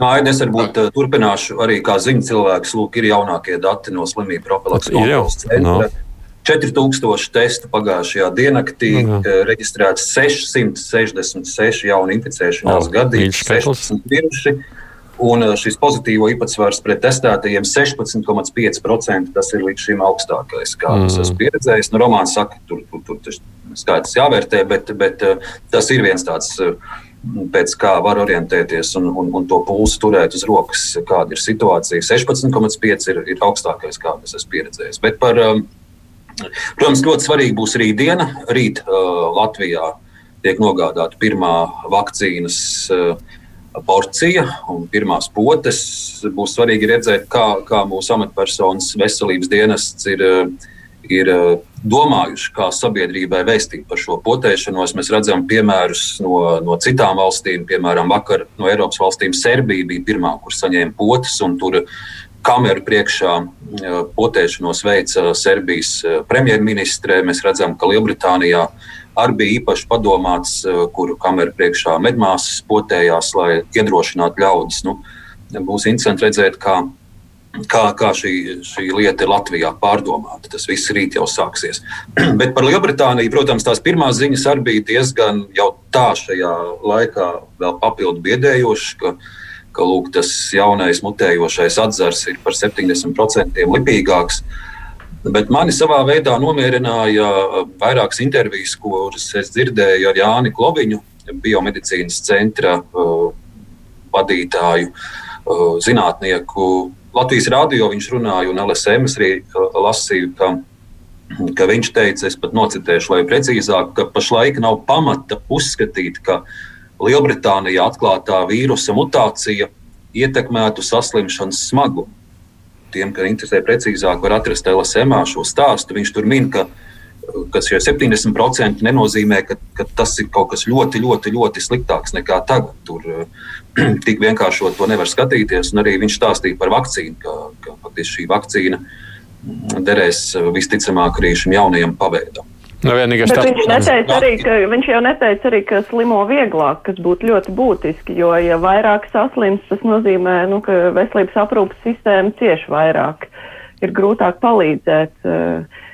Nā, es varbūt uh, turpināšu arī kā ziņu cilvēks. Lūk, ir jaunākie dati no slimību profilakses kontrolas centra. No. 4000 testu pagājušajā diennaktī, no. Uh, reģistrēts 666 jaunu inficēšanās oh, gadījumu, 16 miruši. Un uh, šis pozitīvo īpatsvars pret testētajiem 16,5%. Tas ir līdz šim augstākais, kādu mm. esmu pieredzējis. Nu, Romāns saka, tur, tur, tur, tur skaits jāvērtē, bet, bet tas ir viens tāds pēc kā var orientēties un, un, un to pulsu turēt uz rokas, kāda ir situācija. 16,5 ir, ir augstākais, kādas esmu pieredzējis. Bet par, um, protams, ļoti svarīgi būs rītdiena. Rīt uh, Latvijā tiek nogādāta pirmā vakcīnas uh, porcija un pirmās potes. Būs svarīgi redzēt, kā, kā mūsu amatpersonas veselības dienests ir. Uh, ir eh, domājuši, kā sabiedrībai vēstīt par šo potēšanos. Mēs redzam piemērus no, no citām valstīm, piemēram, vakar no Eiropas valstīm Serbija bija pirmā, kur saņēma potes, un tur kameru priekšā eh, potēšanos veica Serbijas eh, premjerministre. Mēs redzam, ka Lielbritānijā arī bija īpaši padomāts, kuru kameru priekšā medmāsas potējās, lai iedrošinātu ļaudis. Nu, būs interesanti redzēt, kā kā, kā šī, šī lieta ir Latvijā pārdomāta. Tas viss rīt jau sāksies. Bet par Lielbritāniju, protams, tās pirmās ziņas arī bija diezgan jau tā šajā laikā vēl papildu biedējošas. Ka, ka lūk, tas jaunais mutējošais atzars ir par 70% lipīgāks. Bet mani savā veidā nomierināja vairākas intervijas, kuras es dzirdēju ar Jāni Kloviņu, biomedicīnas centra uh, vadītāju, uh, zinātnieku. Latvijas rādio viņš runāja, un LSM arī uh, lasīju, ka, ka viņš teica, es pat nocitēšu, lai precīzāk, ka pašlaik nav pamata uzskatīt, ka Lielbritānijā atklātā vīrusa mutācija ietekmētu saslimšanas smagumu tiem, kas interesē precīzāk, var atrast LSM šo stāstu. Viņš tur min, ka ka šie 70% nenozīmē, ka, ka tas ir kaut kas ļoti, ļoti, ļoti sliktāks nekā tagad. Tur tik vienkārši to nevar skatīties. Un arī viņš stāstīja par vakcīnu, ka, ka šī vakcīna derēs visticamāk arī šim jaunajam paveidam. Nu, Bet tā... viņš, neteica arī, ka, viņš jau neteica arī, ka slimo vieglāk, kas būtu ļoti būtiski, jo, ja vairāk saslims, tas nozīmē, nu, ka veselības aprūpas sistēma cieši vairāk. Ir grūtāk palīdzēt. Uh,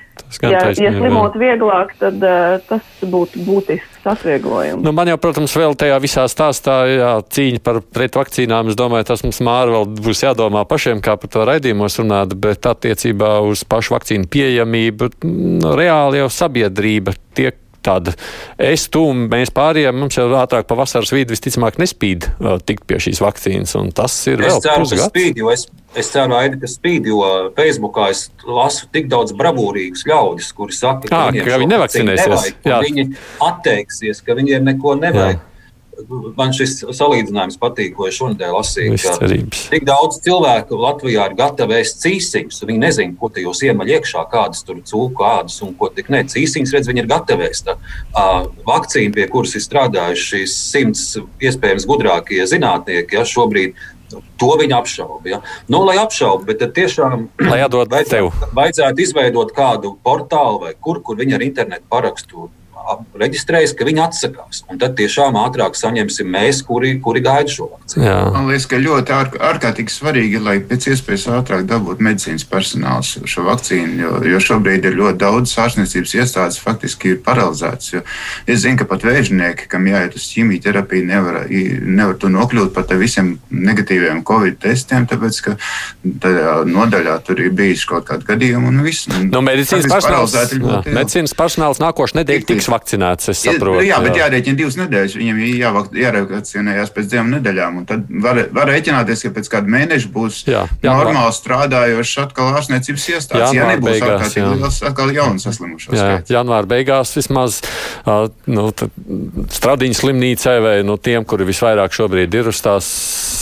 Ja, ja slimot vieglāk, tad uh, tas būtu būtisks atvieglojums. Nu, man jau, protams, vēl tajā visā stāstā jā, cīņa par pretvakcīnām. Es domāju, tas mums māri vēl būs jādomā pašiem, kā par to raidījumos runāt, bet attiecībā uz pašu vakcīnu pieejamību nu, reāli jau sabiedrība tiek tāda es, un mēs pārējie, mums jau ātrāk pa vasaras vidu visticamāk nespīd uh, tikt pie šīs vakcīnas, un tas ir es vēl ceru, ka spīd, es, es ceru, Aidi, ka spīd, jo Facebookā es lasu tik daudz bravūrīgus ļaudis, kuri saka, ka, à, ka viņi nevakcinēsies. Nevajag, viņi atteiksies, ka viņiem neko nevajag. Jā. Man šis salīdzinājums patīk, ko es šonadēļ lasīju. Tik daudz cilvēku Latvijā ir gatavi ēst cīsiņus. Viņi nezina, ko tajos iemaļ iekšā, kādas tur cūku ādas un ko tik ne. Cīsiņus redz, viņi ir gatavi ēst. Uh, vakcīna, pie kuras ir strādājuši simts iespējams gudrākie zinātnieki, ja šobrīd To viņa apšauba. Ja? Nu, lai apšauba, bet tiešām lai vajadzētu, vajadzētu izveidot kādu portālu vai kur, kur viņi ar internetu parakstu reģistrējas, ka viņi atsakās. Un tad tiešām ātrāk saņemsim mēs, kuri, kuri gaida šo vakcīnu. Jā. Man liekas, ka ļoti ār, ārkārtīgi svarīgi lai pēc iespējas ātrāk dabūtu medicīnas personāls šo vakcīnu, jo, jo šobrīd ir ļoti daudz ārstniecības iestādes faktiski ir paralizētas. Es zinu, ka pat vēžinieki, kam jāiet uz ķīmijterapiju, nevar, nevar to nokļūt pat ar visiem negatīviem covid testiem, tāpēc ka tajā nodaļā tur ir bijis kaut kādi gadījumi un viss. Nu, medicīnas, personāls, medicīnas personāls nākošais nedēļa tiks vakcinēts. Es saprotu. Jā, bet jā. jārēķina divas nedēļas. Viņam ir jārevakcinējās pēc divām nedēļām. Tad var, var rēķināties, ka pēc kāda mēneša būs jā, janvār... normāli strādājošs atkal ārstniecības iestādes. Jā, nebūs beigās, ārkārtīgi liels atkal jauns saslimušos. Jā, janvāra beigās vismaz uh, nu, Stradiņas slimnīcai vai nu, tiem, kuri visvairāk šobrīd ir uz tās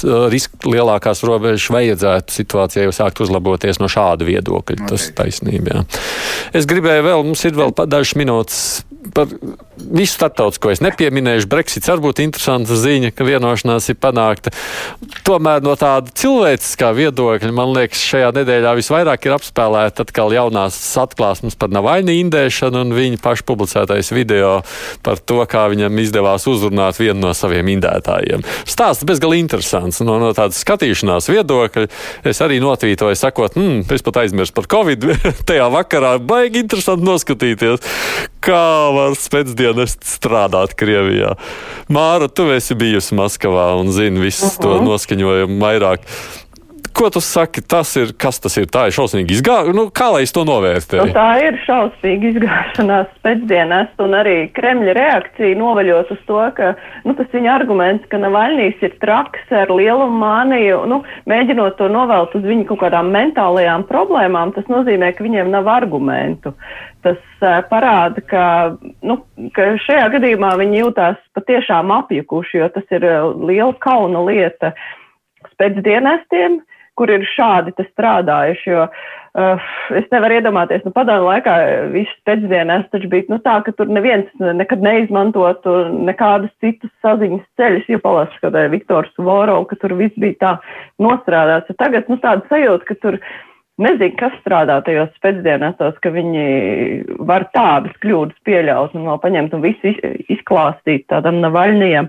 uh, riska lielākās robežas, vajadzētu situācijai sākt uzlaboties no šāda viedokļa. Okay. Tas taisnība. Jā. Es gribēju vēl, mums ir vēl dažas minūtes par visu starptautisko es nepieminēšu. Brexits var būt interesanta ziņa, ka vienošanās ir panākta. Tomēr no tāda cilvēciskā viedokļa, man liekas, šajā nedēļā visvairāk ir apspēlēta atkal jaunās atklāsmes par Navaļņu indēšanu un viņa pašu publicētais video par to, kā viņam izdevās uzrunāt vienu no saviem indētājiem. Stāsts bezgalīgi interesants. No, no tādas skatīšanās viedokļa es arī notvītoju, sakot, hmm, es pat aizmirsu par Covid. Tajā vakarā baigi interesanti noskatīties, kā var pēcdienest strādāt Krievijā. Māra, tu esi bijusi Maskavā un zini visu uh -huh. to mhm. noskaņojumu vairāk. Ko tu saki, tas ir, kas tas ir? Tā ir šausmīga izgāšanās. Nu, kā lai es to novērtēju? Nu, tā ir šausmīga izgāšanās pēcdienās, un arī Kremļa reakcija novaļot uz to, ka nu, tas viņa arguments, ka Navaļnīs ir traks ar lielu māniju, nu, mēģinot to novelt uz viņu kaut kādām mentālajām problēmām, tas nozīmē, ka viņiem nav argumentu tas uh, parāda, ka, nu, ka šajā gadījumā viņi jūtās patiešām apjukuši, jo tas ir liela kauna lieta spēcdienestiem, kur ir šādi strādājuši. Jo, uh, es nevaru iedomāties, nu, padomu laikā viss pēcdienās taču bija nu, tā, ka tur neviens nekad neizmantotu nekādas citas saziņas ceļus, ja palasa, ka Viktors Vorovs, ka tur viss bija tā nostrādāts. Tagad nu, tāda sajūta, ka tur ir Nezinu, kas strādā tajos pēcdienas, ka viņi var tādas kļūdas pieļaut un vēl paņemt un visu izklāstīt tādam navaļniem.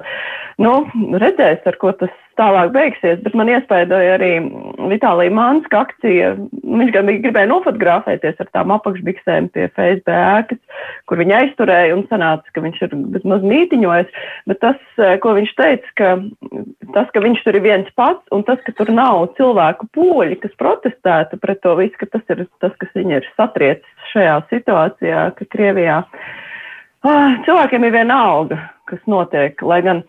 Nu, redzēs, ar ko tas tālāk beigsies, bet man iespaidoja arī Vitālija Manska akcija. Viņš gan gribēja nofotografēties ar tām apakšbiksēm pie FSB ēkas, kur viņa aizturēja un sanāca, ka viņš ir bezmaz mītiņojis, bet tas, eh, ko viņš teica, ka tas, ka viņš tur ir viens pats un tas, ka tur nav cilvēku poļi, kas protestētu pret to visu, ka tas ir tas, kas viņu ir satriecis šajā situācijā, ka Krievijā ah, cilvēkiem ir viena alga, kas notiek, lai gan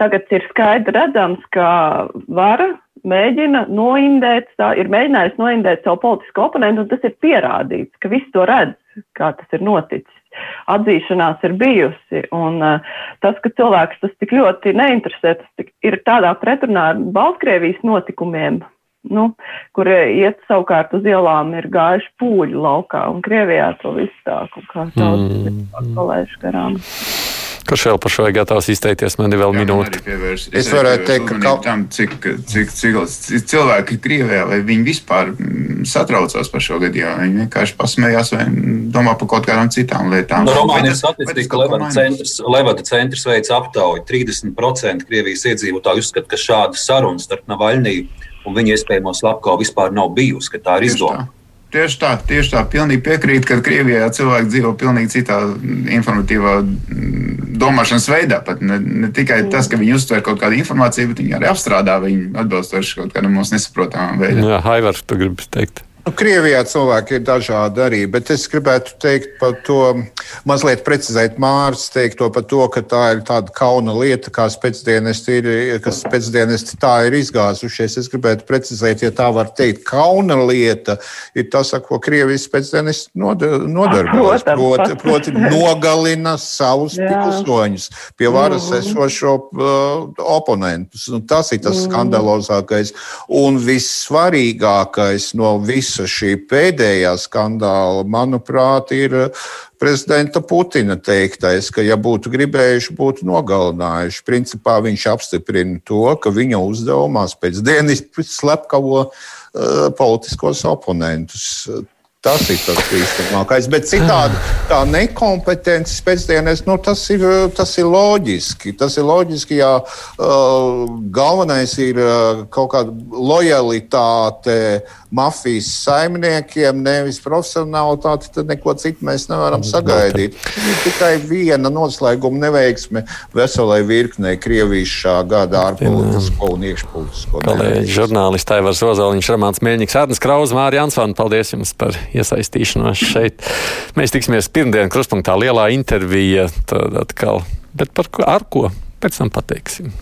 tagad ir skaidri redzams, ka vara mēģina noindēt, tā, ir mēģinājis noindēt savu politisko oponentu, un tas ir pierādīts, ka viss to redz, kā tas ir noticis. Atzīšanās ir bijusi, un uh, tas, ka cilvēks tas tik ļoti neinteresē, tas tik, ir tādā pretrunā ar Baltkrievijas notikumiem, nu, kur iet savukārt uz ielām ir gājuši pūļi laukā, un Krievijā to visu tā, kā daudz mm. palaiž garām. Kurš vēl par šo ir gatavs izteikties? Man ir vēl Jā, minūte. Es, es varētu teikt, ka kaut... tam, cik, cik, cik, cik cilvēki Krievijā, vai viņi vispār mm, satraucās par šo gadījumu. Viņi vienkārši pasmējās vai domā par kaut kādām citām lietām. No, Romāna ir statistika, Levada centrs, Levada centrs veids aptauju. 30% Krievijas iedzīvotāji uzskata, ka šāda saruna starp Navaļniju un viņa iespējamo slepkavu vispār nav bijusi, ka tā ir izdomāta. Tieši tā, tieši tā. Pilnīgi piekrīt, ka Krievijā cilvēki dzīvo pavisam citā informatīvā domāšanas veidā. Pat ne, ne tikai tas, ka viņi uztver kaut kādu informāciju, bet viņi arī apstrādā viņu atbilstoši kaut kādam mums nesaprotamam veidam. Jā, Haivars, tu gribi teikt? Nu, Krievijā cilvēki ir dažādi arī, bet es gribētu teikt par to, mazliet precizēt Mārcis teikto par to, ka tā ir tāda kauna lieta, kā spēcdienesti ir, kas spēcdienesti tā ir izgāzušies. Es gribētu precizēt, ja tā var teikt, kauna lieta ir tas, ar ko Krievijas spēcdienesti nodarbojas. Proti, proti nogalina savus pilsoņus, pie varas mm. esošo uh, oponentus. Un tas ir tas mm. skandalozākais un vissvarīgākais no visiem visa šī pēdējā skandāla, manuprāt, ir prezidenta Putina teiktais, ka, ja būtu gribējuši, būtu nogalinājuši. Principā viņš apstiprina to, ka viņa uzdevumā pēc dienas slepkavo uh, politiskos oponentus. Tas ir tas bīstamākais. Bet citādi tā nekompetence pēcdienas, nu, tas, ir, tas ir loģiski. Tas ir loģiski, ja uh, galvenais ir uh, kaut kāda lojalitāte mafijas saimniekiem, nevis profesionālitāti, tad neko citu mēs nevaram sagaidīt. Ir tikai viena noslēguma neveiksme veselai virknei Krievijas šā gada ārpolitisko un iekšpolitisko. Kolēģi, žurnālisti Aivars Ozoliņš, Ramāns Mēņiks, Ārnis Krauz, Mārija Ansvana, paldies jums par iesaistīšanos šeit. Mēs tiksimies pirmdien kruspunktā lielā intervija, tad atkal, bet par ko, ar ko pēc tam pateiksim.